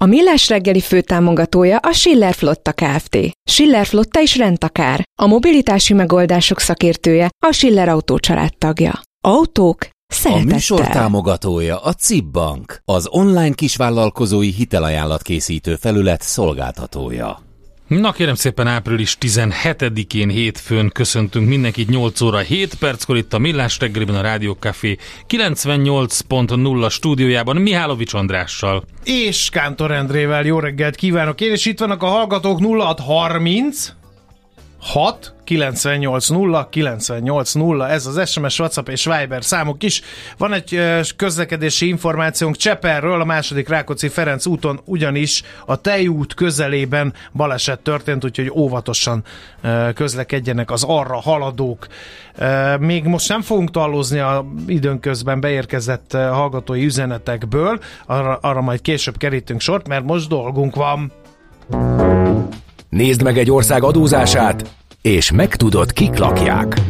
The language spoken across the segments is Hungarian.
A Millás reggeli főtámogatója a Schiller Flotta Kft. Schiller Flotta is rendtakár. A mobilitási megoldások szakértője a Schiller Autó tagja. Autók Szeretettel. A műsor támogatója a CIP Bank, az online kisvállalkozói hitelajánlat készítő felület szolgáltatója. Na kérem szépen április 17-én hétfőn köszöntünk mindenkit 8 óra 7 perckor itt a Millás reggeliben a Rádió Café 98.0 stúdiójában Mihálovics Andrással. És Kántor Endrével. Jó reggelt kívánok! Én, és itt vannak a hallgatók 0630 6 98 0 98 0, ez az SMS, WhatsApp és Viber számok is. Van egy közlekedési információnk Cseperről, a második Rákóczi Ferenc úton ugyanis a tejút közelében baleset történt, úgyhogy óvatosan közlekedjenek az arra haladók. Még most nem fogunk tallozni a időnközben beérkezett hallgatói üzenetekből, arra, arra majd később kerítünk sort, mert most dolgunk van. Nézd meg egy ország adózását, és megtudod, kik lakják.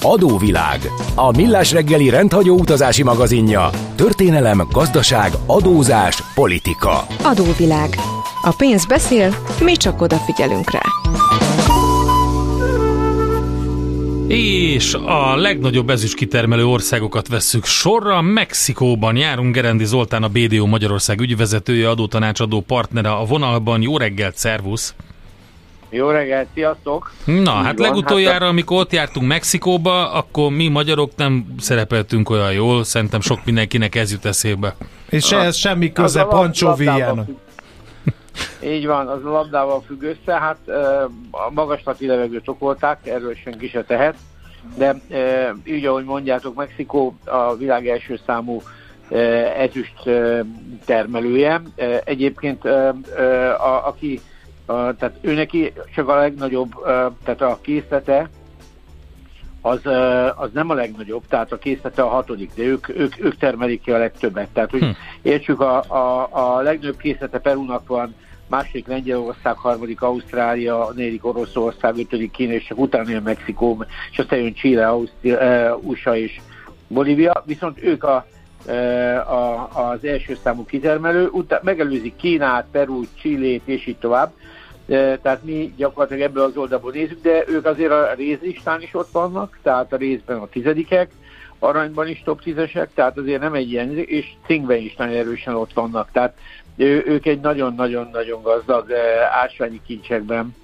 Adóvilág. A millás reggeli rendhagyó utazási magazinja. Történelem, gazdaság, adózás, politika. Adóvilág. A pénz beszél, mi csak odafigyelünk rá. És a legnagyobb ezüst kitermelő országokat vesszük sorra. Mexikóban járunk Gerendi Zoltán, a BDO Magyarország ügyvezetője, adótanácsadó partnere a vonalban. Jó reggelt, szervusz! Jó reggelt, sziasztok! Na, Így hát van, legutoljára, hát... amikor ott jártunk Mexikóba, akkor mi magyarok nem szerepeltünk olyan jól, szerintem sok mindenkinek ez jut eszébe. És ah. ez semmi köze Pancsó Így van, az a labdával függ össze, hát a magaslati levegőt okolták, erről senki se tehet, de így ahogy mondjátok, Mexikó a világ első számú ezüst termelője. Egyébként a, aki tehát ő neki csak a legnagyobb, tehát a készlete az, az nem a legnagyobb, tehát a készlete a hatodik, de ők, ők, ők termelik ki a legtöbbet. Tehát, hogy hm. értsük, a, a, a legnagyobb készlete Perúnak van, második Lengyelország, harmadik Ausztrália, negyedik Oroszország, ötödik Kína, és csak utána jön Mexikó, és aztán jön Chile, Ausztria, uh, USA és Bolívia, viszont ők a, uh, a, az első számú kitermelő, utána megelőzik Kínát, Perú, Chilét és így tovább, tehát mi gyakorlatilag ebből az oldalból nézzük, de ők azért a részlistán is ott vannak, tehát a részben a tizedikek, aranyban is top tízesek, tehát azért nem egy ilyen, és cinkben is nagyon erősen ott vannak, tehát ő, ők egy nagyon-nagyon-nagyon gazdag ásványi kincsekben,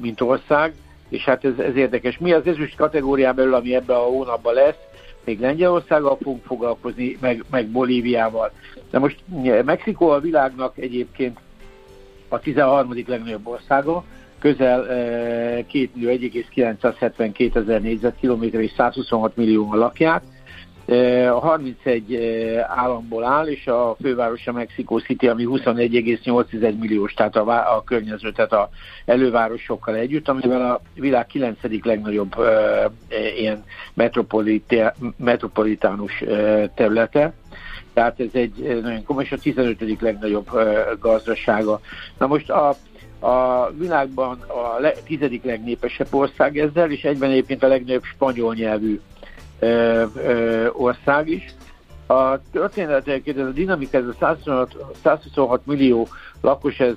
mint ország, és hát ez, ez érdekes. Mi az ezüst kategórián belül, ami ebben a hónapban lesz, még Lengyelországgal fogunk foglalkozni, meg, meg Bolíviával. De most Mexikó a világnak egyébként a 13. legnagyobb országa, közel 2 millió 1,972 ezer négyzetkilométer és 126 millió lakják. A 31 államból áll, és a fővárosa Mexico City, ami 21,8 milliós, tehát a, a környező, tehát a elővárosokkal együtt, amivel a világ 9. legnagyobb e, ilyen metropolitánus e, területe tehát ez egy nagyon komoly, és a 15. legnagyobb gazdasága. Na most a, a világban a le, tizedik legnépesebb ország ezzel, és egyben egyébként a legnagyobb spanyol nyelvű ö, ö, ország is. A történetek, ez a dinamika, ez a 126, 126 millió lakos, ez,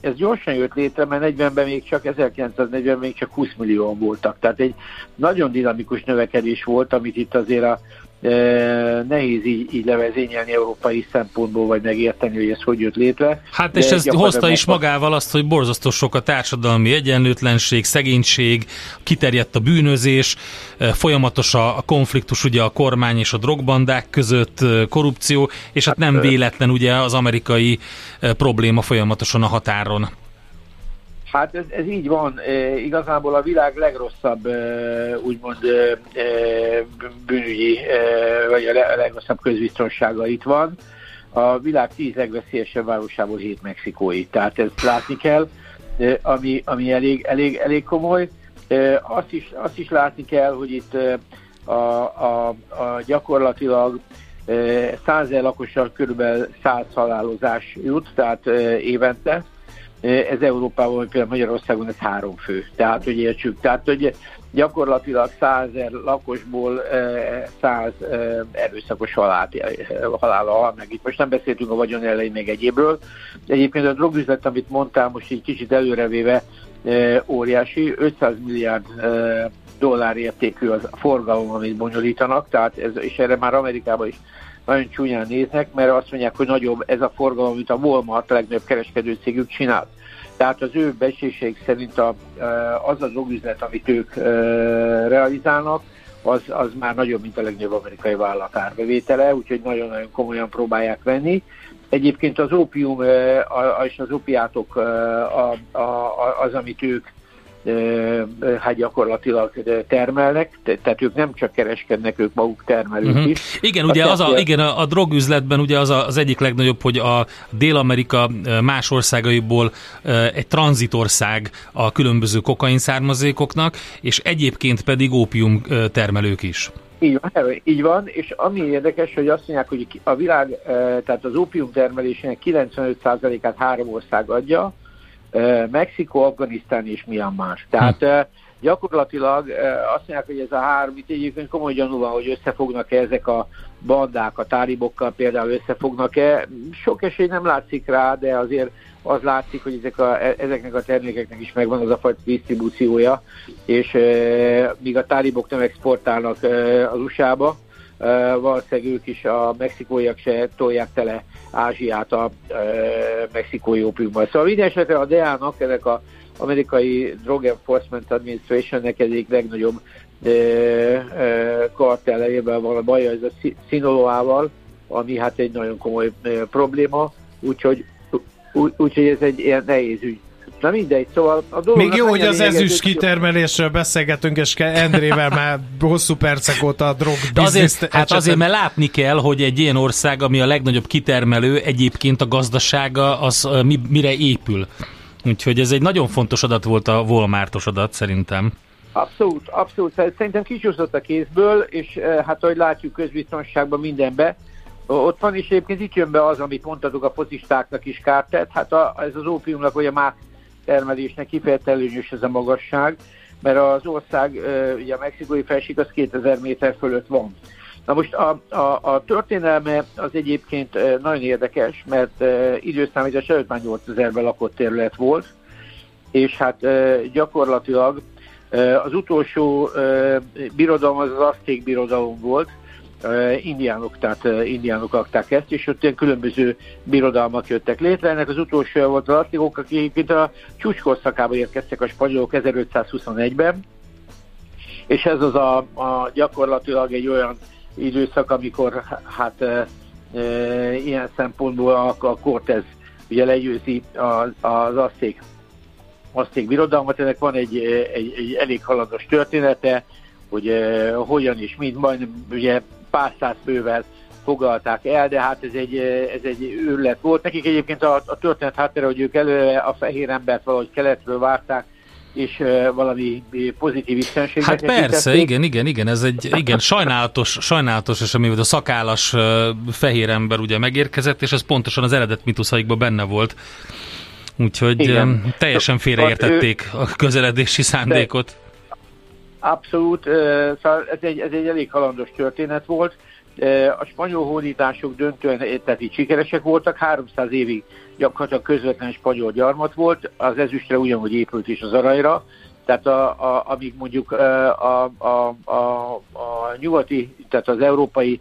ez gyorsan jött létre, mert 40-ben még csak 1940-ben még csak 20 millióan voltak. Tehát egy nagyon dinamikus növekedés volt, amit itt azért a, nehéz így, így levezényelni európai szempontból, vagy megérteni, hogy ez hogy jött létre. Hát és ez hozta is magával azt, hogy borzasztó sok a társadalmi egyenlőtlenség, szegénység, kiterjedt a bűnözés, folyamatos a konfliktus ugye a kormány és a drogbandák között, korrupció, és hát, hát nem véletlen ugye az amerikai probléma folyamatosan a határon. Hát ez, ez így van. E, igazából a világ legrosszabb, e, úgymond e, bűnügyi, e, vagy a legrosszabb közbiztonsága itt van. A világ tíz legveszélyesebb városából hét mexikói. Tehát ezt látni kell, e, ami, ami elég, elég, elég komoly. Azt is, azt is látni kell, hogy itt a, a, a gyakorlatilag 100 lakossal körülbelül 100 halálozás jut, tehát évente. Ez Európában, például Magyarországon ez három fő. Tehát, hogy értsük. Tehát, hogy gyakorlatilag 100 lakosból 100 erőszakos halált, halála hal meg. Itt most nem beszéltünk a vagyon elején még egyébről. Egyébként a drogüzlet, amit mondtál, most egy kicsit előrevéve óriási, 500 milliárd dollár értékű az a forgalom, amit bonyolítanak, tehát ez, és erre már Amerikában is nagyon csúnyán néznek, mert azt mondják, hogy nagyobb ez a forgalom, mint a Walmart a legnagyobb kereskedő cégük csinált. Tehát az ő becsléseik szerint a, az a drogüzlet, amit ők realizálnak, az, az már nagyobb, mint a legnagyobb amerikai vállalat árbevétele, úgyhogy nagyon-nagyon komolyan próbálják venni. Egyébként az ópium és az opiátok az, amit ők hát gyakorlatilag termelnek, tehát ők nem csak kereskednek, ők maguk termelők uh-huh. is. Igen, ugye az a, igen, a, a drogüzletben ugye az a, az egyik legnagyobb, hogy a Dél-Amerika más országaiból egy tranzitország a különböző kokain származékoknak, és egyébként pedig ópium termelők is. Így van, így van, és ami érdekes, hogy azt mondják, hogy a világ, tehát az ópium termelésének 95%-át három ország adja, Mexikó, Afganisztán és Myanmar. Tehát hm. gyakorlatilag azt mondják, hogy ez a három, itt egyébként komoly gyanú van, hogy összefognak-e ezek a bandák, a tálibokkal például összefognak-e. Sok esély nem látszik rá, de azért az látszik, hogy ezek a, e, ezeknek a termékeknek is megvan az a fajta disztribúciója, és e, míg a tálibok nem exportálnak e, az USA-ba, valószínűleg ők is a mexikóiak se tolják tele Ázsiát a mexikói ópiummal. Szóval minden esetre a DEA-nak, ennek a amerikai Drug Enforcement Administration-nek egyik legnagyobb kartellejében van a baja, ez a Sinaloával, ami hát egy nagyon komoly probléma, úgyhogy, úgyhogy ez egy ilyen nehéz ügy. Na mindegy, szóval a dolog... Még jó, hogy az ezüst kitermelésről beszélgetünk, és Endrével már hosszú percek óta a drog De azért, Hát azért, mert látni kell, hogy egy ilyen ország, ami a legnagyobb kitermelő, egyébként a gazdasága, az mi, mire épül. Úgyhogy ez egy nagyon fontos adat volt a Walmartos adat, szerintem. Abszolút, abszolút. Szerintem kicsúszott a kézből, és hát ahogy látjuk közbiztonságban mindenbe, ott van, és egyébként itt jön be az, amit mondtatok a focistáknak is kárt tett. Hát a, ez az ópiumnak, hogy a már termelésnek kifejezetten előnyös ez a magasság, mert az ország, ugye a mexikói felség az 2000 méter fölött van. Na most a, a, a történelme az egyébként nagyon érdekes, mert időszámítás előtt már 8000-ben lakott terület volt, és hát gyakorlatilag az utolsó birodalom az az azték birodalom volt, indiánok, tehát indiánok akták ezt, és ott ilyen különböző birodalmak jöttek létre. Ennek az utolsó volt az aztékok, akik a csúcskorszakában érkeztek a spanyolok 1521-ben, és ez az a, a gyakorlatilag egy olyan időszak, amikor hát e, e, ilyen szempontból a, a Cortez ugye legyőzi az, az azték, azték birodalmat, ennek van egy, egy, egy elég haladós története, hogy e, hogyan és mind, majdnem ugye pár száz fővel foglalták el, de hát ez egy, ez egy őrület volt. Nekik egyébként a, a történet háttere, hogy ők előre a fehér embert valahogy keletről várták, és valami pozitív istenséget. Hát persze, tették. igen, igen, igen, ez egy igen, sajnálatos, sajnálatos, és amivel a szakállas fehér ember ugye megérkezett, és ez pontosan az eredet mituszaikban benne volt. Úgyhogy igen. teljesen félreértették a közeledési szándékot. Abszolút, szóval ez egy, ez egy elég halandos történet volt. A spanyol hódítások döntően tehát így sikeresek voltak, 300 évig gyakorlatilag közvetlen spanyol gyarmat volt, az ezüstre ugyanúgy épült is az aranyra, tehát a, a, amíg mondjuk a, a, a, a nyugati, tehát az európai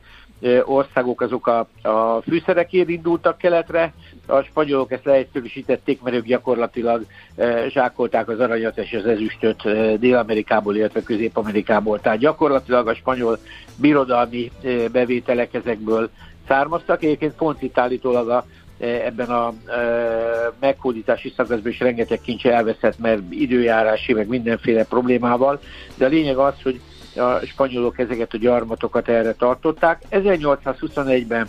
országok azok a, a fűszerekért indultak keletre, a spanyolok ezt leegyszerűsítették, mert ők gyakorlatilag e, zsákolták az aranyat és az ezüstöt e, Dél-Amerikából, illetve Közép-Amerikából. Tehát gyakorlatilag a spanyol birodalmi e, bevételek ezekből származtak. Egyébként Foncit állítólag a, ebben a e, meghódítási szakaszban is rengeteg kincs elveszett, mert időjárási, meg mindenféle problémával. De a lényeg az, hogy a spanyolok ezeket a gyarmatokat erre tartották. 1821-ben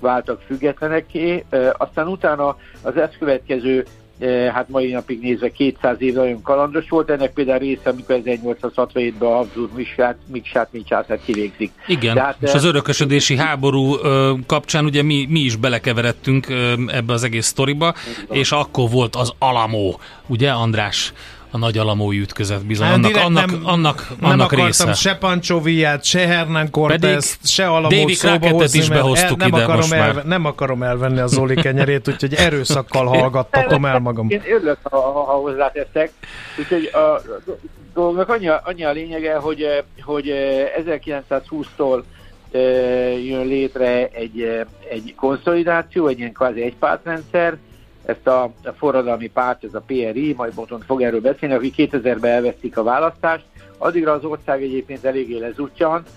váltak függetleneké, aztán utána az ezt következő hát mai napig nézve 200 év nagyon kalandos volt, ennek például része, amikor 1867-ben a Habsburg Miksát, Miksát Micsát kivégzik. Igen, Tehát, és az örökösödési háború kapcsán ugye mi, mi is belekeveredtünk ebbe az egész sztoriba, és akkor volt az Alamo, ugye András? A nagy alamói ütközet bizony. Hát, annak, annak, nem, annak, nem annak akartam része. se Pancho Villát, se Hernán Cortez, se Alamót szóba hozni, is behoztuk el, nem ide akarom most elve, már. Nem akarom elvenni a Zoli kenyerét, úgyhogy erőszakkal hallgattatom el magam. Én örülök, ha, ha, ha hozzáteszek. Úgyhogy a dolognak annyi, annyi a lényege, hogy, hogy 1920-tól jön létre egy, egy konszolidáció, egy ilyen kvázi egypártrendszer, ezt a, forradalmi párt, ez a PRI, majd Boton fog erről beszélni, akik 2000-ben elvesztik a választást. Addigra az ország egyébként eléggé lezutyant,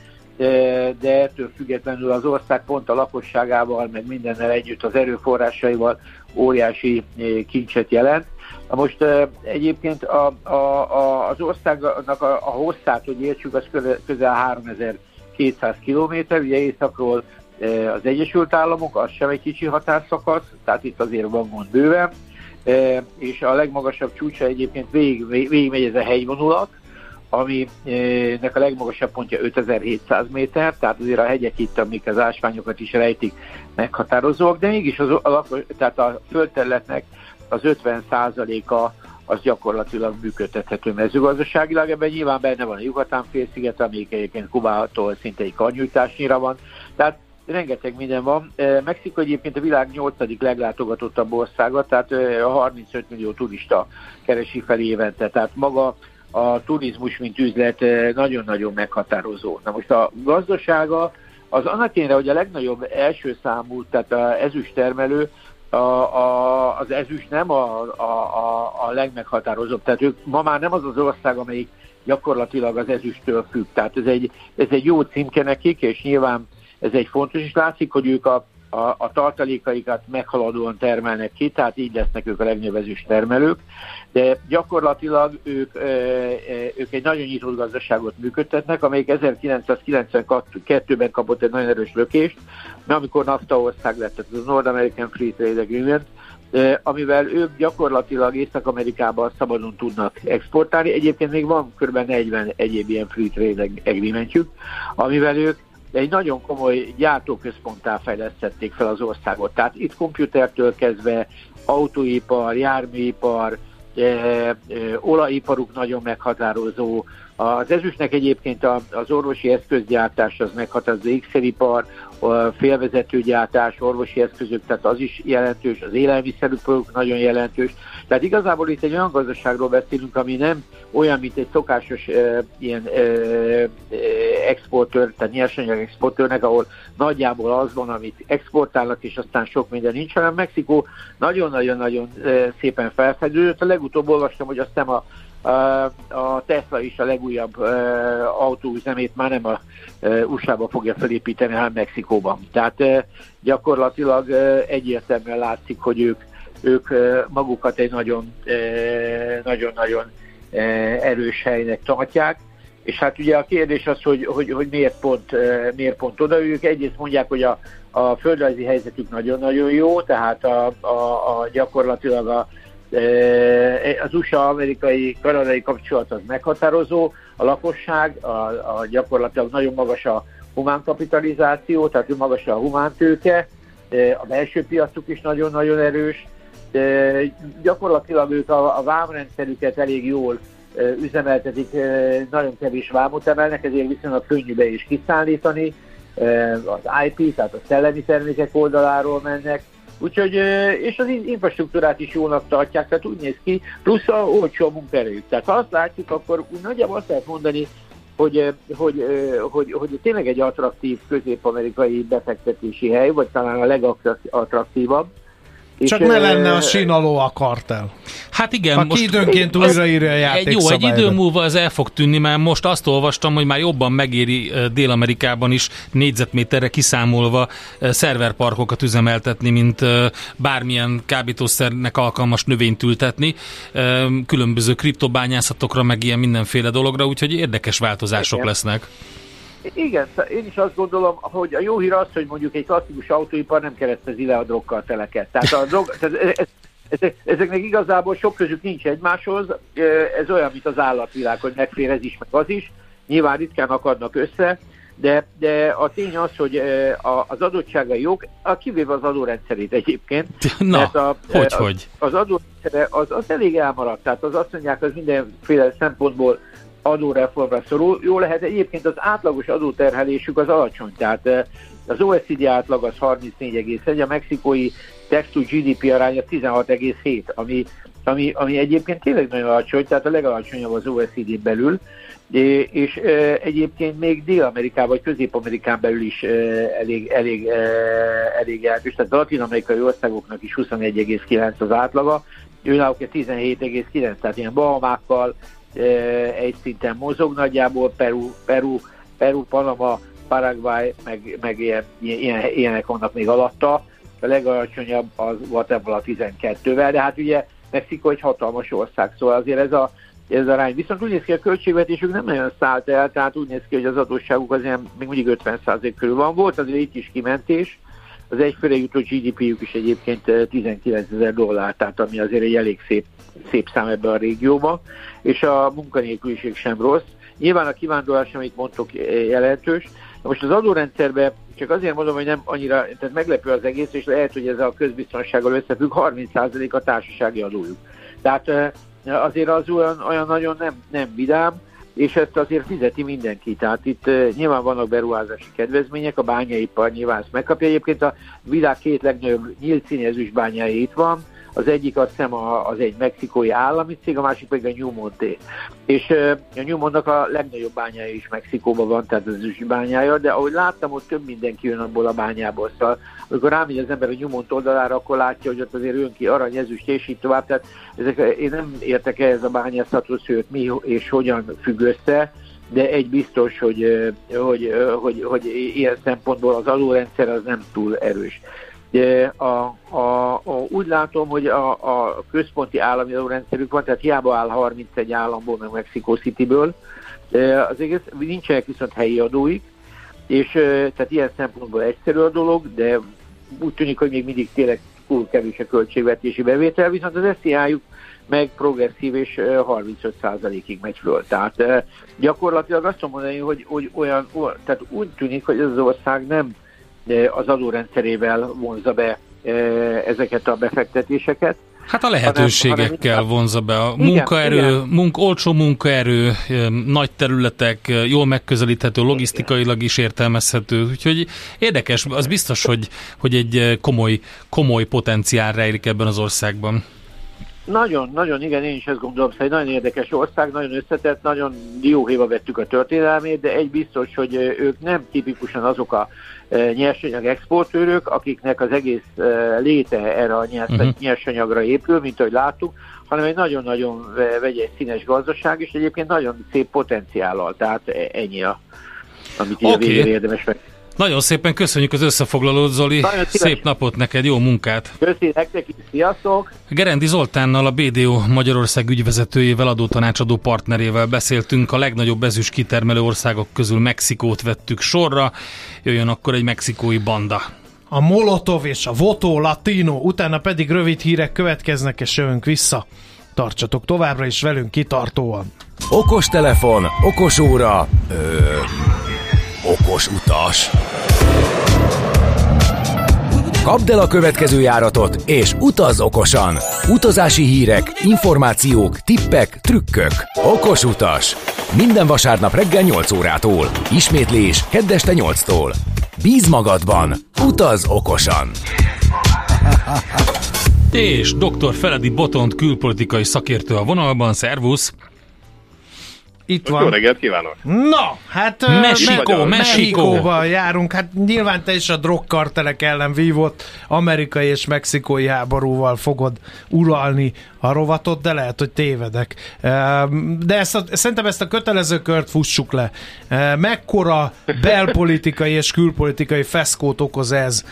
de, ettől függetlenül az ország pont a lakosságával, meg mindennel együtt az erőforrásaival óriási kincset jelent. Na most egyébként a, a, a, az országnak a, a hosszát, hogy értsük, az közel 3200 km, ugye északról az Egyesült Államok, az sem egy kicsi határszakasz, tehát itt azért van gond bőven, és a legmagasabb csúcsa egyébként végig, végig megy ez a hegyvonulat, aminek a legmagasabb pontja 5700 méter, tehát azért a hegyek itt, amik az ásványokat is rejtik, meghatározóak, de mégis az, a, tehát a földterületnek az 50%-a az gyakorlatilag működtethető mezőgazdaságilag. Ebben nyilván benne van a Yucatán félsziget, amelyik egyébként Kubától szinte egy karnyújtásnyira van. Tehát rengeteg minden van. Mexiko egyébként a világ 8. leglátogatottabb országa, tehát a 35 millió turista keresi fel évente. Tehát maga a turizmus, mint üzlet nagyon-nagyon meghatározó. Na most a gazdasága az annak kéne, hogy a legnagyobb első számú, tehát a ezüst termelő, a, a, az ezüst nem a, a, a, a legmeghatározóbb. Tehát ők ma már nem az az ország, amelyik gyakorlatilag az ezüsttől függ. Tehát ez egy, ez egy jó címke nekik, és nyilván ez egy fontos, és látszik, hogy ők a, a, a tartalékaikat meghaladóan termelnek ki, tehát így lesznek ők a ezüst termelők, de gyakorlatilag ők, ők egy nagyon nyitott gazdaságot működtetnek, amelyik 1992-ben kapott egy nagyon erős lökést, mert amikor NAFTA ország lett, tehát az North American Free Trade Agreement, amivel ők gyakorlatilag Észak-Amerikában szabadon tudnak exportálni. Egyébként még van kb. 40 egyéb ilyen free trade agreementjük, amivel ők egy nagyon komoly gyártóközponttá fejlesztették fel az országot. Tehát itt komputertől kezdve autóipar, járműipar, e, e, olajiparuk nagyon meghatározó. Az ezüstnek egyébként az orvosi eszközgyártás az meghatározó ékszeripar, félvezetőgyártás, orvosi eszközök, tehát az is jelentős, az élelmiszeripar nagyon jelentős. Tehát igazából itt egy olyan gazdaságról beszélünk, ami nem olyan, mint egy szokásos e, ilyen e, exportőr, tehát nyersanyag exportőrnek, ahol nagyjából az van, amit exportálnak, és aztán sok minden nincs, hanem Mexikó nagyon-nagyon-nagyon szépen felfedődött. A legutóbb olvastam, hogy aztán a a Tesla is a legújabb autóüzemét már nem a USA-ba fogja felépíteni, hanem Mexikóban. Tehát gyakorlatilag egyértelműen látszik, hogy ők, ők magukat egy nagyon, nagyon-nagyon erős helynek tartják. És hát ugye a kérdés az, hogy, hogy, hogy miért, pont, miért pont oda. Ők egyrészt mondják, hogy a, a földrajzi helyzetük nagyon-nagyon jó, tehát a, a, a gyakorlatilag a, az USA-amerikai kanadai kapcsolat az meghatározó, a lakosság, a, a gyakorlatilag nagyon magas a humánkapitalizáció, tehát magas a humántőke, a belső piacuk is nagyon-nagyon erős, gyakorlatilag ők a, a vámrendszerüket elég jól üzemeltetik, nagyon kevés vámot emelnek, ezért viszonylag könnyű be is kiszállítani, az IP, tehát a szellemi termékek oldaláról mennek, Úgyhogy, és az infrastruktúrát is jónak tartják, tehát úgy néz ki, plusz a olcsó munkerők. Tehát ha azt látjuk, akkor úgy nagyjából azt lehet mondani, hogy, hogy, hogy, hogy tényleg egy attraktív közép-amerikai befektetési hely, vagy talán a legattraktívabb. Csak és ne lenne a sinaló a kartel. Hát igen, Aki most időnként újraírja a játék Jó, egy idő múlva ez el fog tűnni, mert most azt olvastam, hogy már jobban megéri Dél-Amerikában is négyzetméterre kiszámolva szerverparkokat üzemeltetni, mint bármilyen kábítószernek alkalmas növényt ültetni, különböző kriptobányászatokra, meg ilyen mindenféle dologra, úgyhogy érdekes változások igen. lesznek. Igen, én is azt gondolom, hogy a jó hír az, hogy mondjuk egy klasszikus autóipar nem keresztezi le a drogkarteleket. Tehát a drog, tehát ez, ezek, ezeknek igazából sok közük nincs egymáshoz, ez olyan, mint az állatvilág, hogy megfér ez is, meg az is. Nyilván ritkán akadnak össze, de, de a tény az, hogy az adottságai jók, a kivéve az adórendszerét egyébként. Na, mert a, hogy, az, hogy? Az adórendszere az, az elég elmaradt, tehát az azt mondják, az mindenféle szempontból adóreformra szorul. Jó lehet, egyébként az átlagos adóterhelésük az alacsony, tehát az OECD átlag az 34,1, a mexikói textu GDP aránya 16,7, ami, ami, ami egyébként tényleg nagyon alacsony, tehát a legalacsonyabb az OECD belül, és egyébként még Dél-Amerikában vagy Közép-Amerikán belül is elég, elég, elég jelentős, tehát a latin-amerikai országoknak is 21,9 az átlaga, őnáluk 17,9, tehát ilyen Bahamákkal egy szinten mozog nagyjából, Peru, Peru, Peru Panama, Paraguay, meg, meg ilyen, ilyen, ilyenek vannak még alatta, a legalacsonyabb az Guatemala 12-vel, de hát ugye Mexikó egy hatalmas ország, szóval azért ez a ez a rány. Viszont úgy néz ki, a költségvetésük nem nagyon szállt el, tehát úgy néz ki, hogy az adósságuk az ilyen még mindig 50% körül van. Volt azért itt is kimentés, az egyfőre jutó GDP-jük is egyébként 19 eh, ezer dollár, tehát ami azért egy elég szép, szép szám ebben a régióban, és a munkanélküliség sem rossz. Nyilván a kivándorlás, amit mondtok, eh, jelentős. Na most az adórendszerben csak azért mondom, hogy nem annyira, tehát meglepő az egész, és lehet, hogy ez a közbiztonsággal összefügg, 30% a társasági adójuk. Tehát eh, azért az olyan, olyan nagyon nem, nem vidám, és ezt azért fizeti mindenki. Tehát itt uh, nyilván vannak beruházási kedvezmények, a bányaipar nyilván ezt megkapja. Egyébként a világ két legnagyobb nyílt színezős bányai itt van, az egyik azt hiszem az egy mexikói állami cég, a másik pedig a Newmonté. És a Newmontnak a legnagyobb bányája is Mexikóban van, tehát az ősi bányája, de ahogy láttam, ott több mindenki jön abból a bányából. Szóval amikor rámegy az ember a Newmont oldalára, akkor látja, hogy ott azért jön ki arany, ezüst és így tovább. Tehát ezek, én nem értek ehhez a bányászathoz, hogy mi és hogyan függ össze, de egy biztos, hogy, hogy, hogy, hogy ilyen szempontból az adórendszer az nem túl erős. De a, a, a, úgy látom, hogy a, a központi állami adórendszerük van, tehát hiába áll 31 államból, meg Mexico Cityből, az egész, nincsenek viszont helyi adóik, és tehát ilyen szempontból egyszerű a dolog, de úgy tűnik, hogy még mindig tényleg túl kevés a költségvetési bevétel, viszont az SZIA-juk meg progresszív és 35%-ig megy föl. Tehát gyakorlatilag azt mondani, hogy, hogy olyan, tehát úgy tűnik, hogy az ország nem az adórendszerével vonza be e, ezeket a befektetéseket. Hát a lehetőségekkel hanem, vonza be a igen, munkaerő, igen. Munk, olcsó munkaerő, e, nagy területek, e, jól megközelíthető, logisztikailag is értelmezhető, úgyhogy érdekes, az biztos, hogy, hogy egy komoly, komoly potenciál rejlik ebben az országban. Nagyon, nagyon, igen, én is ezt gondolom, hogy szóval nagyon érdekes ország, nagyon összetett, nagyon dióhéva vettük a történelmét, de egy biztos, hogy ők nem tipikusan azok a nyersanyag exportőrök, akiknek az egész léte erre a uh-huh. nyersanyagra épül, mint ahogy láttuk, hanem egy nagyon-nagyon vegyes színes gazdaság, és egyébként nagyon szép potenciállal, tehát e, ennyi a, amit okay. a érdemes meg. Nagyon szépen köszönjük az összefoglalót, Zoli. Szép napot neked, jó munkát. Köszönjük nektek is, sziasztok. Gerendi Zoltánnal, a BDO Magyarország ügyvezetőjével, adótanácsadó partnerével beszéltünk. A legnagyobb ezüst kitermelő országok közül Mexikót vettük sorra. Jöjjön akkor egy mexikói banda. A Molotov és a Voto Latino, utána pedig rövid hírek következnek, és jövünk vissza. Tartsatok továbbra is velünk kitartóan. Okos telefon, okos óra, ö okos utas. Kapd el a következő járatot, és utazz okosan! Utazási hírek, információk, tippek, trükkök. Okos utas! Minden vasárnap reggel 8 órától. Ismétlés keddeste 8-tól. Bíz magadban! Utazz okosan! És dr. Feledi Botont külpolitikai szakértő a vonalban. Szervusz! Itt van. Jó reggelt kívánok! Na, hát Mexikó, Mexikóba járunk. Hát nyilván te is a drogkartelek ellen vívott amerikai és mexikói háborúval fogod uralni a rovatot, de lehet, hogy tévedek. De ezt a, szerintem ezt a kötelező kört fussuk le. Mekkora belpolitikai és külpolitikai feszkót okoz ez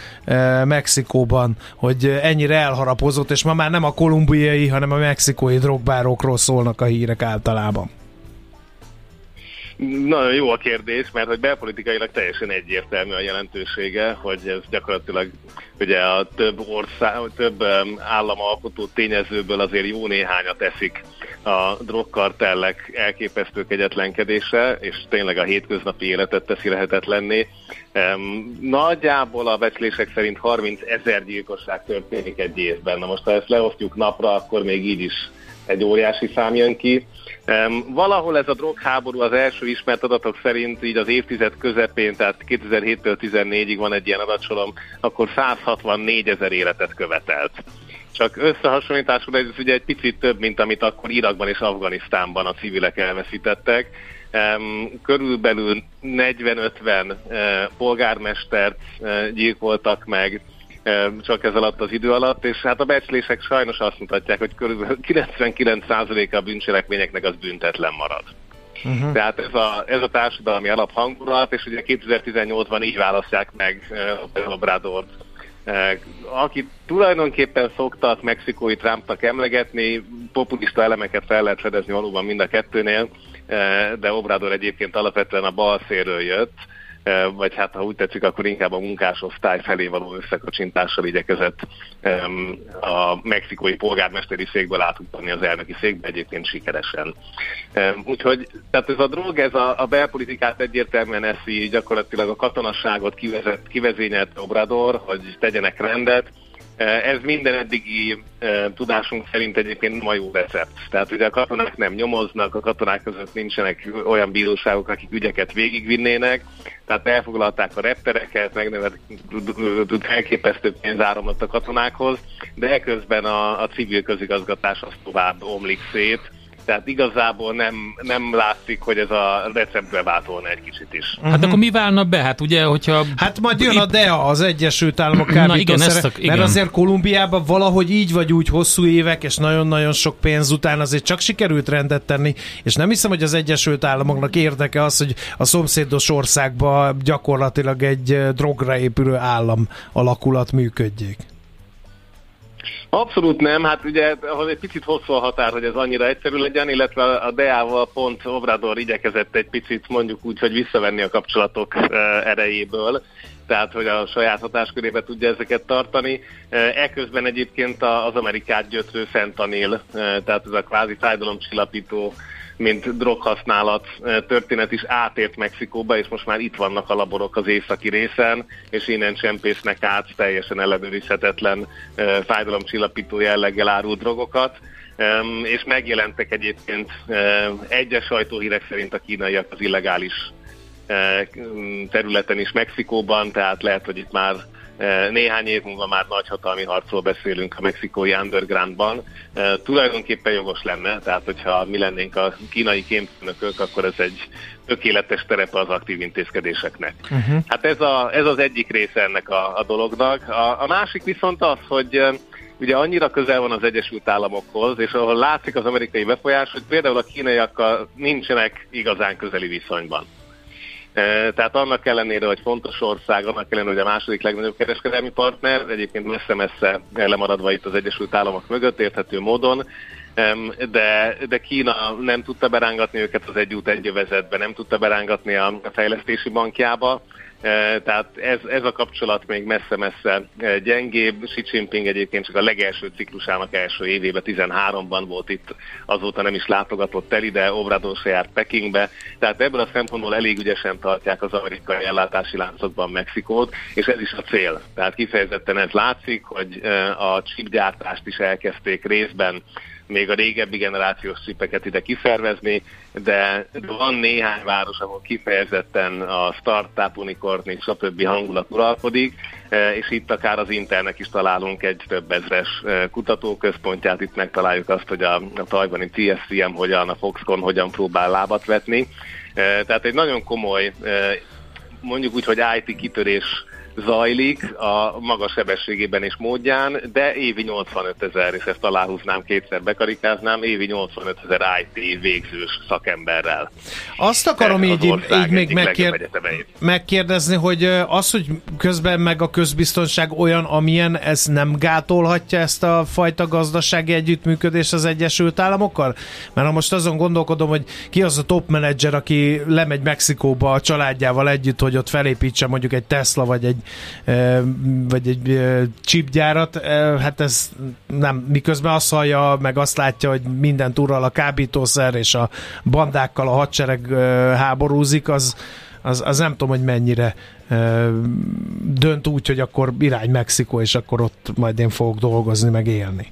Mexikóban, hogy ennyire elharapozott, és ma már nem a kolumbiai, hanem a mexikói drogbárokról szólnak a hírek általában. Nagyon jó a kérdés, mert hogy belpolitikailag teljesen egyértelmű a jelentősége, hogy ez gyakorlatilag ugye a több ország, több államalkotó tényezőből azért jó néhányat eszik a drogkartellek elképesztő kegyetlenkedése, és tényleg a hétköznapi életet teszi lehetetlenné. Nagyjából a becslések szerint 30 ezer gyilkosság történik egy évben. Na most ha ezt leosztjuk napra, akkor még így is egy óriási szám jön ki. Valahol ez a drogháború az első ismert adatok szerint így az évtized közepén, tehát 2007-től 14-ig van egy ilyen adatsorom, akkor 164 ezer életet követelt. Csak összehasonlításul ez ugye egy picit több, mint amit akkor Irakban és Afganisztánban a civilek elveszítettek. Körülbelül 40-50 uh, polgármestert uh, gyilkoltak meg, csak ez alatt az idő alatt, és hát a becslések sajnos azt mutatják, hogy kb. 99%-a a bűncselekményeknek az büntetlen marad. Uh-huh. Tehát ez a, ez a társadalmi alaphangulat, és ugye 2018-ban így választják meg uh, Obradort, uh, aki tulajdonképpen szoktak mexikói Trumpnak emlegetni, populista elemeket fel lehet fedezni valóban mind a kettőnél, uh, de Obrador egyébként alapvetően a bal szélről jött, vagy hát ha úgy tetszik, akkor inkább a munkásosztály felé való összekacsintással igyekezett a mexikói polgármesteri székből átutani az elnöki székbe, egyébként sikeresen. Úgyhogy tehát ez a drog, ez a, a belpolitikát egyértelműen eszi, gyakorlatilag a katonasságot kivezet, kivezényelt Obrador, hogy tegyenek rendet, ez minden eddigi tudásunk szerint egyébként ma jó recept. Tehát ugye a katonák nem nyomoznak, a katonák között nincsenek olyan bíróságok, akik ügyeket végigvinnének, tehát elfoglalták a reptereket, megnevet elképesztő pénzáramlott a katonákhoz, de eközben a, a civil közigazgatás az tovább omlik szét, tehát igazából nem, nem látszik, hogy ez a receptbe váltolna egy kicsit is. Hát uh-huh. akkor mi válna be? Hát ugye, hogyha... Hát majd jön a DEA, az Egyesült Államok kábítószere, igen, ezt a, igen. mert azért Kolumbiában valahogy így vagy úgy hosszú évek, és nagyon-nagyon sok pénz után azért csak sikerült rendet tenni, és nem hiszem, hogy az Egyesült Államoknak érdeke az, hogy a szomszédos országban gyakorlatilag egy drogra épülő állam alakulat működjék. Abszolút nem, hát ugye ahhoz egy picit hosszú a határ, hogy ez annyira egyszerű legyen, illetve a DEA-val pont Obrador igyekezett egy picit mondjuk úgy, hogy visszavenni a kapcsolatok erejéből, tehát hogy a saját hatáskörébe tudja ezeket tartani. Eközben egyébként az Amerikát gyötrő fentanil, tehát ez a kvázi fájdalomcsillapító mint droghasználat történet is átért Mexikóba, és most már itt vannak a laborok az északi részen, és innen csempésznek át teljesen ellenőrizhetetlen fájdalomcsillapító jelleggel árult drogokat. És megjelentek egyébként egyes sajtóhírek szerint a kínaiak az illegális területen is Mexikóban, tehát lehet, hogy itt már néhány év múlva már nagyhatalmi harcról beszélünk a mexikói undergroundban. Tulajdonképpen jogos lenne, tehát hogyha mi lennénk a kínai kémfőnökök, akkor ez egy tökéletes terepe az aktív intézkedéseknek. Uh-huh. Hát ez, a, ez az egyik része ennek a, a dolognak. A, a másik viszont az, hogy ugye annyira közel van az Egyesült Államokhoz, és ahol látszik az amerikai befolyás, hogy például a kínaiakkal nincsenek igazán közeli viszonyban. Tehát annak ellenére, hogy fontos ország, annak ellenére, hogy a második legnagyobb kereskedelmi partner, egyébként messze-messze lemaradva itt az Egyesült Államok mögött érthető módon, de, de Kína nem tudta berángatni őket az egy út egy övezetbe, nem tudta berángatni a fejlesztési bankjába, tehát ez, ez a kapcsolat még messze-messze gyengébb. Xi Jinping egyébként csak a legelső ciklusának első évében, 13-ban volt itt, azóta nem is látogatott el ide, Obrador se járt Pekingbe, tehát ebből a szempontból elég ügyesen tartják az amerikai ellátási láncokban Mexikót, és ez is a cél. Tehát kifejezetten ez látszik, hogy a chipgyártást is elkezdték részben még a régebbi generációs csipeket ide kiszervezni, de van néhány város, ahol kifejezetten a startup, unicorn és többi hangulat uralkodik, e, és itt akár az Internek is találunk egy több ezres e, kutatóközpontját, itt megtaláljuk azt, hogy a, a tajvani TSCM hogyan, a Foxconn hogyan próbál lábat vetni. E, tehát egy nagyon komoly, mondjuk úgy, hogy IT kitörés zajlik a magas sebességében és módján, de évi 85 ezer, és ezt aláhúznám, kétszer bekarikáznám, évi 85 ezer IT végzős szakemberrel. Azt akarom így, így még megkér, megkérdezni, hogy az, hogy közben meg a közbiztonság olyan, amilyen, ez nem gátolhatja ezt a fajta gazdasági együttműködést az Egyesült Államokkal? Mert ha most azon gondolkodom, hogy ki az a top menedzser, aki lemegy Mexikóba a családjával együtt, hogy ott felépítse mondjuk egy Tesla vagy egy vagy egy chipgyárat, hát ez nem, miközben azt hallja, meg azt látja, hogy minden túral a kábítószer és a bandákkal a hadsereg háborúzik, az, az, az nem tudom, hogy mennyire dönt úgy, hogy akkor irány Mexikó, és akkor ott majd én fogok dolgozni, meg élni.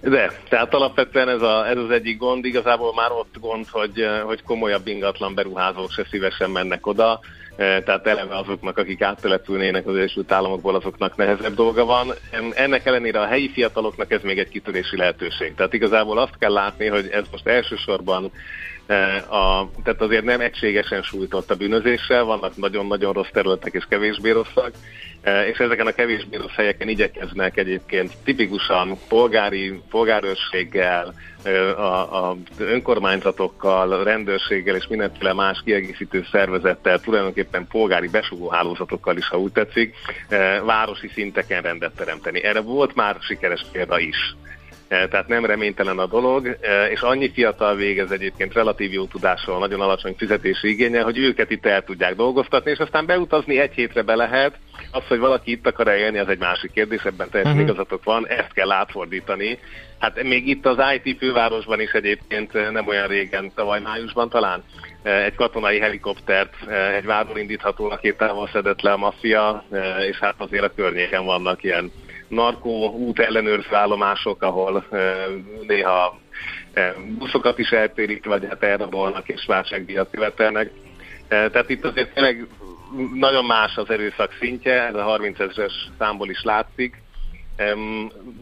De, tehát alapvetően ez, a, ez az egyik gond, igazából már ott gond, hogy, hogy komolyabb ingatlan beruházók se szívesen mennek oda, tehát eleve azoknak, akik áttelepülnének az Egyesült Államokból, azoknak nehezebb dolga van. Ennek ellenére a helyi fiataloknak ez még egy kitörési lehetőség. Tehát igazából azt kell látni, hogy ez most elsősorban a, tehát azért nem egységesen sújtott a bűnözéssel, vannak nagyon-nagyon rossz területek és kevésbé rosszak, e, és ezeken a kevésbé rossz helyeken igyekeznek egyébként tipikusan polgári, polgárőrséggel, a, a önkormányzatokkal, rendőrséggel és mindenféle más kiegészítő szervezettel, tulajdonképpen polgári besugóhálózatokkal is, ha úgy tetszik, városi szinteken rendet teremteni. Erre volt már sikeres példa is. Tehát nem reménytelen a dolog, és annyi fiatal végez egyébként relatív jó tudással, nagyon alacsony fizetési igénye, hogy őket itt el tudják dolgoztatni, és aztán beutazni egy hétre be lehet. Az, hogy valaki itt akar élni, az egy másik kérdés, ebben teljesen uh-huh. igazatok van, ezt kell átfordítani, Hát még itt az IT fővárosban is egyébként eh, nem olyan régen, tavaly májusban talán eh, egy katonai helikoptert eh, egy váról indítható rakétával szedett le a maffia, és hát azért a környéken vannak ilyen narkó út ellenőrző állomások, ahol néha buszokat is eltérik, vagy hát elrabolnak és válságdíjat követelnek. Tehát itt azért tényleg nagyon más az erőszak szintje, ez a 30 ezeres számból is látszik,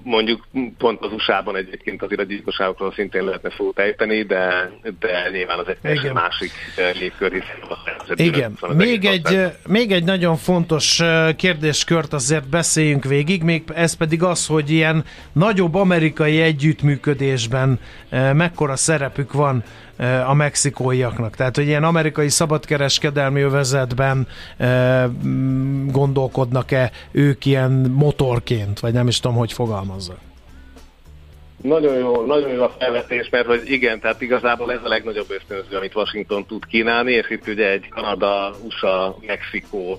Mondjuk pont az USA-ban egyébként azért a gyilkosságokról szintén lehetne szót ejteni, de, de nyilván az egy teljesen másik eh, légkör, hiszen Igen, még egy, eh, még egy nagyon fontos eh, kérdéskört azért beszéljünk végig, még ez pedig az, hogy ilyen nagyobb amerikai együttműködésben mekkora szerepük van a mexikóiaknak. Tehát, hogy ilyen amerikai szabadkereskedelmi övezetben gondolkodnak-e ők ilyen motorként, vagy nem is tudom, hogy fogalmazza. Nagyon jó, nagyon jó a felvetés, mert hogy igen, tehát igazából ez a legnagyobb ösztönző, amit Washington tud kínálni, és itt ugye egy Kanada, USA, Mexikó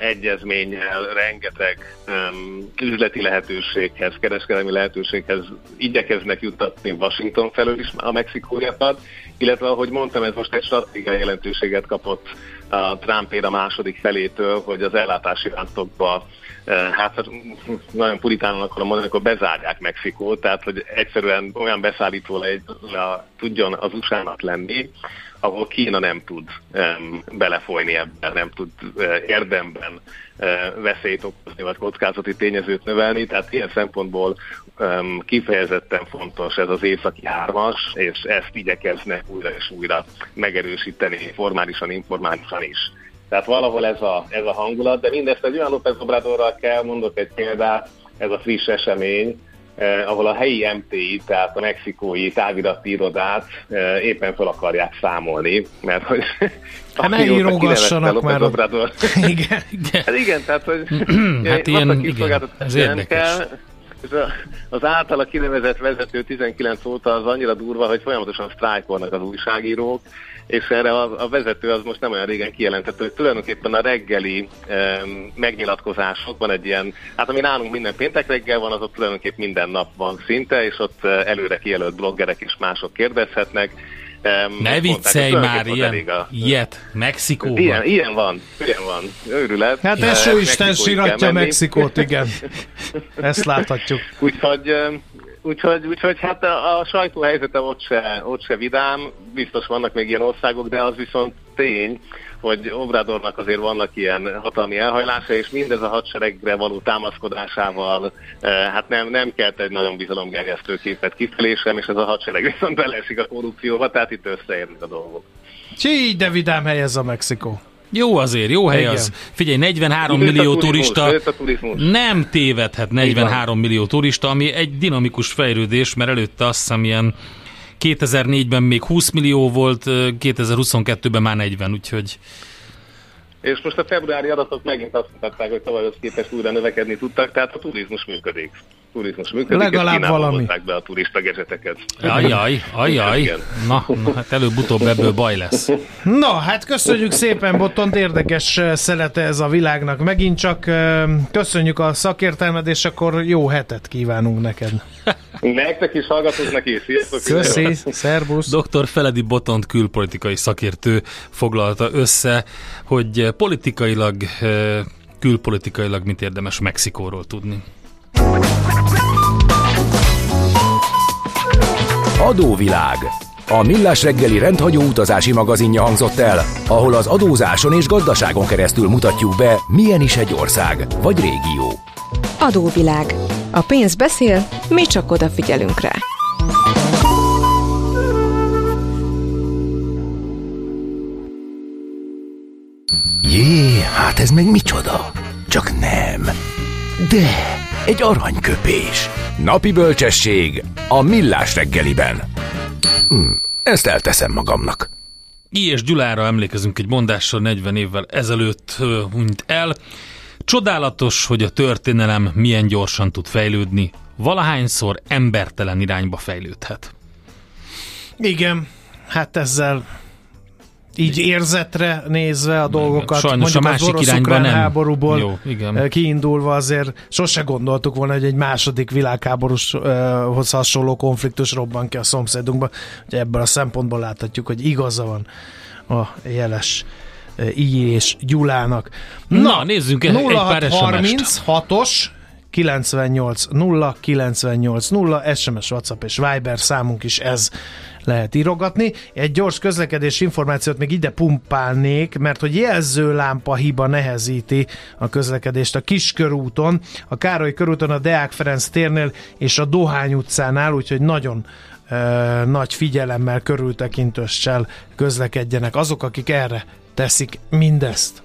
egyezménnyel rengeteg um, üzleti lehetőséghez, kereskedelmi lehetőséghez igyekeznek juttatni Washington felől is a mexikóiakat, illetve ahogy mondtam, ez most egy stratégiai jelentőséget kapott a Trumpér a második felétől, hogy az ellátási láncokba hát nagyon puritánul akarom mondani, akkor bezárják Mexikót, tehát hogy egyszerűen olyan beszállító le, tudjon az usa lenni, ahol Kína nem tud um, belefolyni ebben, nem tud uh, érdemben uh, veszélyt okozni, vagy kockázati tényezőt növelni, tehát ilyen szempontból um, kifejezetten fontos ez az északi hármas, és ezt igyekeznek újra és újra megerősíteni formálisan, informálisan is. Tehát valahol ez a, ez a hangulat, de mindezt egy olyan López Obradorral kell, mondok egy példát, ez a friss esemény, eh, ahol a helyi MTI, tehát a mexikói távirati irodát eh, éppen fel akarják számolni, mert hogy Hát ne írogassanak már. Obrador. igen, igen. Hát igen, tehát hogy hát ilyen, igen, ez érdekes. Kell, és az általa kinevezett vezető 19 óta az annyira durva, hogy folyamatosan sztrájkolnak az újságírók, és erre a, a vezető az most nem olyan régen kijelentett, hogy tulajdonképpen a reggeli e, megnyilatkozások van egy ilyen, hát ami nálunk minden péntek reggel van, az ott tulajdonképpen minden nap van szinte, és ott eh, előre kijelölt bloggerek és mások kérdezhetnek, Um, ne viccelj már, ilyen, a, ilyet, Mexikóban. Ilyen, ilyen van, ilyen van, őrület. Hát esőisten siratja Mexikót, igen. Ezt láthatjuk. Úgyhogy Úgyhogy, úgyhogy hát a, a sajtó helyzete ott se, ott se vidám, biztos vannak még ilyen országok, de az viszont tény, hogy Obradornak azért vannak ilyen hatalmi elhajlása, és mindez a hadseregre való támaszkodásával eh, hát nem, nem kelt egy nagyon bizalomgerjesztő képet kifelésem, és ez a hadsereg viszont beleesik a korrupcióba, tehát itt összeérnek a dolgok. Csí, de vidám hely ez a Mexikó. Jó azért, jó hely Igen. az. Figyelj, 43 Nőtt a millió turista nem tévedhet 43 millió turista, ami egy dinamikus fejlődés, mert előtte azt hiszem ilyen 2004-ben még 20 millió volt, 2022-ben már 40, úgyhogy És most a februári adatok megint azt mutatták, hogy tavalyhoz képest újra növekedni tudtak, tehát a turizmus működik. Turizmus működik, Legalább és valami. be a turista gezeteket. ajaj, ajaj, na, na hát előbb-utóbb ebből baj lesz. Na, hát köszönjük szépen, Bottont, érdekes szelete ez a világnak. Megint csak köszönjük a szakértelmed, és akkor jó hetet kívánunk neked. Nektek is hallgatóknak is, sziasztok! Köszi, szervusz. Dr. Feledi Botont külpolitikai szakértő foglalta össze, hogy politikailag, külpolitikailag mit érdemes Mexikóról tudni. Adóvilág. A Millás reggeli rendhagyó utazási magazinja hangzott el, ahol az adózáson és gazdaságon keresztül mutatjuk be, milyen is egy ország vagy régió. Adóvilág. A pénz beszél, mi csak odafigyelünk rá. Jé, hát ez meg micsoda? Csak nem. De, egy aranyköpés. Napi bölcsesség a Millás reggeliben. Hm, ezt elteszem magamnak. I. és Gyulára emlékezünk egy mondással 40 évvel ezelőtt hunyt el. Csodálatos, hogy a történelem milyen gyorsan tud fejlődni, valahányszor embertelen irányba fejlődhet. Igen, hát ezzel így érzetre nézve a dolgokat, Sajnos mondjuk a az másik orosz-ukrán irányba nem. háborúból Jó, igen. eh, kiindulva azért sose gondoltuk volna, hogy egy második világháborúshoz hasonló konfliktus robban ki a szomszédunkba. Ugye ebből a szempontból láthatjuk, hogy igaza van a jeles eh, I és Gyulának. Na, nézzünk egy- egy pár SMS-t. 0636-os 98 0 98 0 SMS, WhatsApp és Viber számunk is ez lehet írogatni. Egy gyors közlekedés információt még ide pumpálnék, mert hogy jelzőlámpa hiba nehezíti a közlekedést a Kiskörúton, a Károly körúton, a Deák Ferenc térnél és a Dohány utcánál, úgyhogy nagyon ö, nagy figyelemmel, körültekintőssel közlekedjenek azok, akik erre teszik mindezt.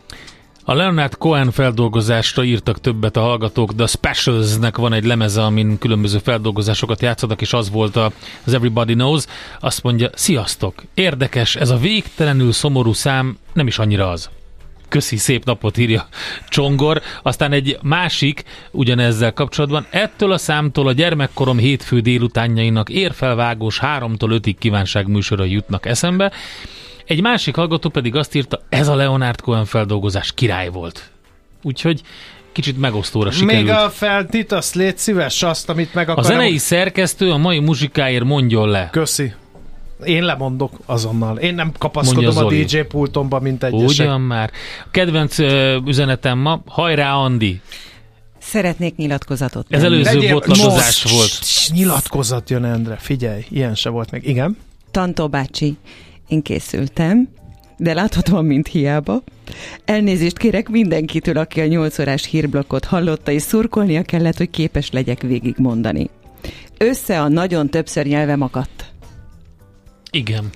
A Leonard Cohen feldolgozásra írtak többet a hallgatók, de a Specialsnek van egy lemeze, amin különböző feldolgozásokat játszanak, és az volt az Everybody Knows. Azt mondja, sziasztok, érdekes, ez a végtelenül szomorú szám nem is annyira az. Köszi, szép napot írja Csongor. Aztán egy másik ugyanezzel kapcsolatban. Ettől a számtól a gyermekkorom hétfő délutánjainak érfelvágós 3-tól 5-ig kívánság műsora jutnak eszembe. Egy másik hallgató pedig azt írta, ez a Leonard Cohen feldolgozás király volt. Úgyhogy kicsit megosztóra sikerült. Még a feltit, azt légy szíves, azt, amit meg A akarom. zenei szerkesztő a mai muzsikáért mondjon le. Köszi. Én lemondok azonnal. Én nem kapaszkodom a. DJ pultomba, mint egyesek. Ugyan már. A kedvenc ö, üzenetem ma, hajrá Andi. Szeretnék nyilatkozatot Ez előző Legyél- botlazozás most- volt. Nyilatkozat jön, Endre. Figyelj, ilyen se volt még. Igen? Tantó bácsi, én készültem, de láthatóan, mint hiába. Elnézést kérek mindenkitől, aki a 8 órás hírblokkot hallotta, és szurkolnia kellett, hogy képes legyek végigmondani. Össze a nagyon többször nyelvem akadt. Igen.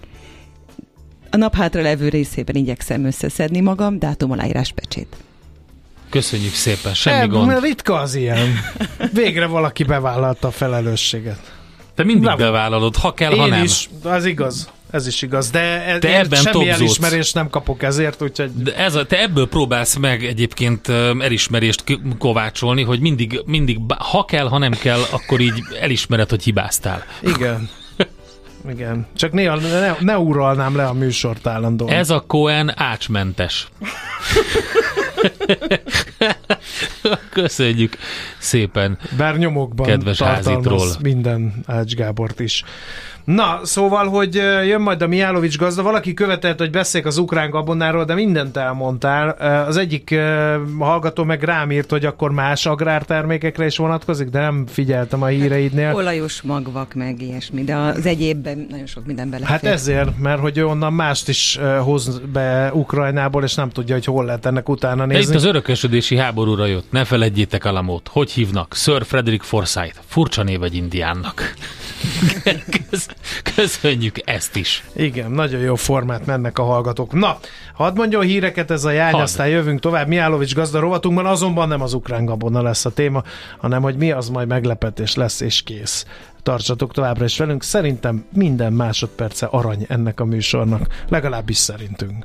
A nap hátra levő részében igyekszem összeszedni magam, dátum aláírás pecsét. Köszönjük szépen, semmi Nem, gond. ritka az ilyen. Végre valaki bevállalta a felelősséget. Te mindig Nem. bevállalod, ha kell, Én ha nem. is, az igaz. Ez is igaz. De e- Te ebben semmi topzódsz. elismerést nem kapok ezért, úgyhogy De ez a, te ebből próbálsz meg egyébként elismerést kovácsolni, hogy mindig, mindig, ha kell, ha nem kell, akkor így elismered, hogy hibáztál. igen. Igen. Csak néha ne, ne uralnám le a műsort állandóan. Ez a Cohen ácsmentes. Köszönjük szépen. Bár nyomokban Kedves házitról. minden Ács Gábort is. Na, szóval, hogy jön majd a Mijálovics gazda, valaki követelt, hogy beszéljek az ukrán gabonáról, de mindent elmondtál. Az egyik hallgató meg rám írt, hogy akkor más agrártermékekre is vonatkozik, de nem figyeltem a híreidnél. Olajos magvak, meg ilyesmi, de az egyébben nagyon sok minden belefér. Hát ezért, mert hogy onnan mást is hoz be Ukrajnából, és nem tudja, hogy hol lehet ennek utána De itt nézni. az örökösödési háborúra jött. Ne feledjétek Alamót. Hogy hívnak? Sir Frederick Forsyth. Furcsa név egy indiánnak. Köszönjük ezt is. Igen, nagyon jó formát mennek a hallgatók. Na, hadd mondjon híreket ez a jány, Hadd. aztán jövünk tovább. Miálovics gazda rovatunkban, azonban nem az ukrán gabona lesz a téma, hanem hogy mi az majd meglepetés lesz és kész. Tartsatok továbbra is velünk, szerintem minden másodperce arany ennek a műsornak, legalábbis szerintünk.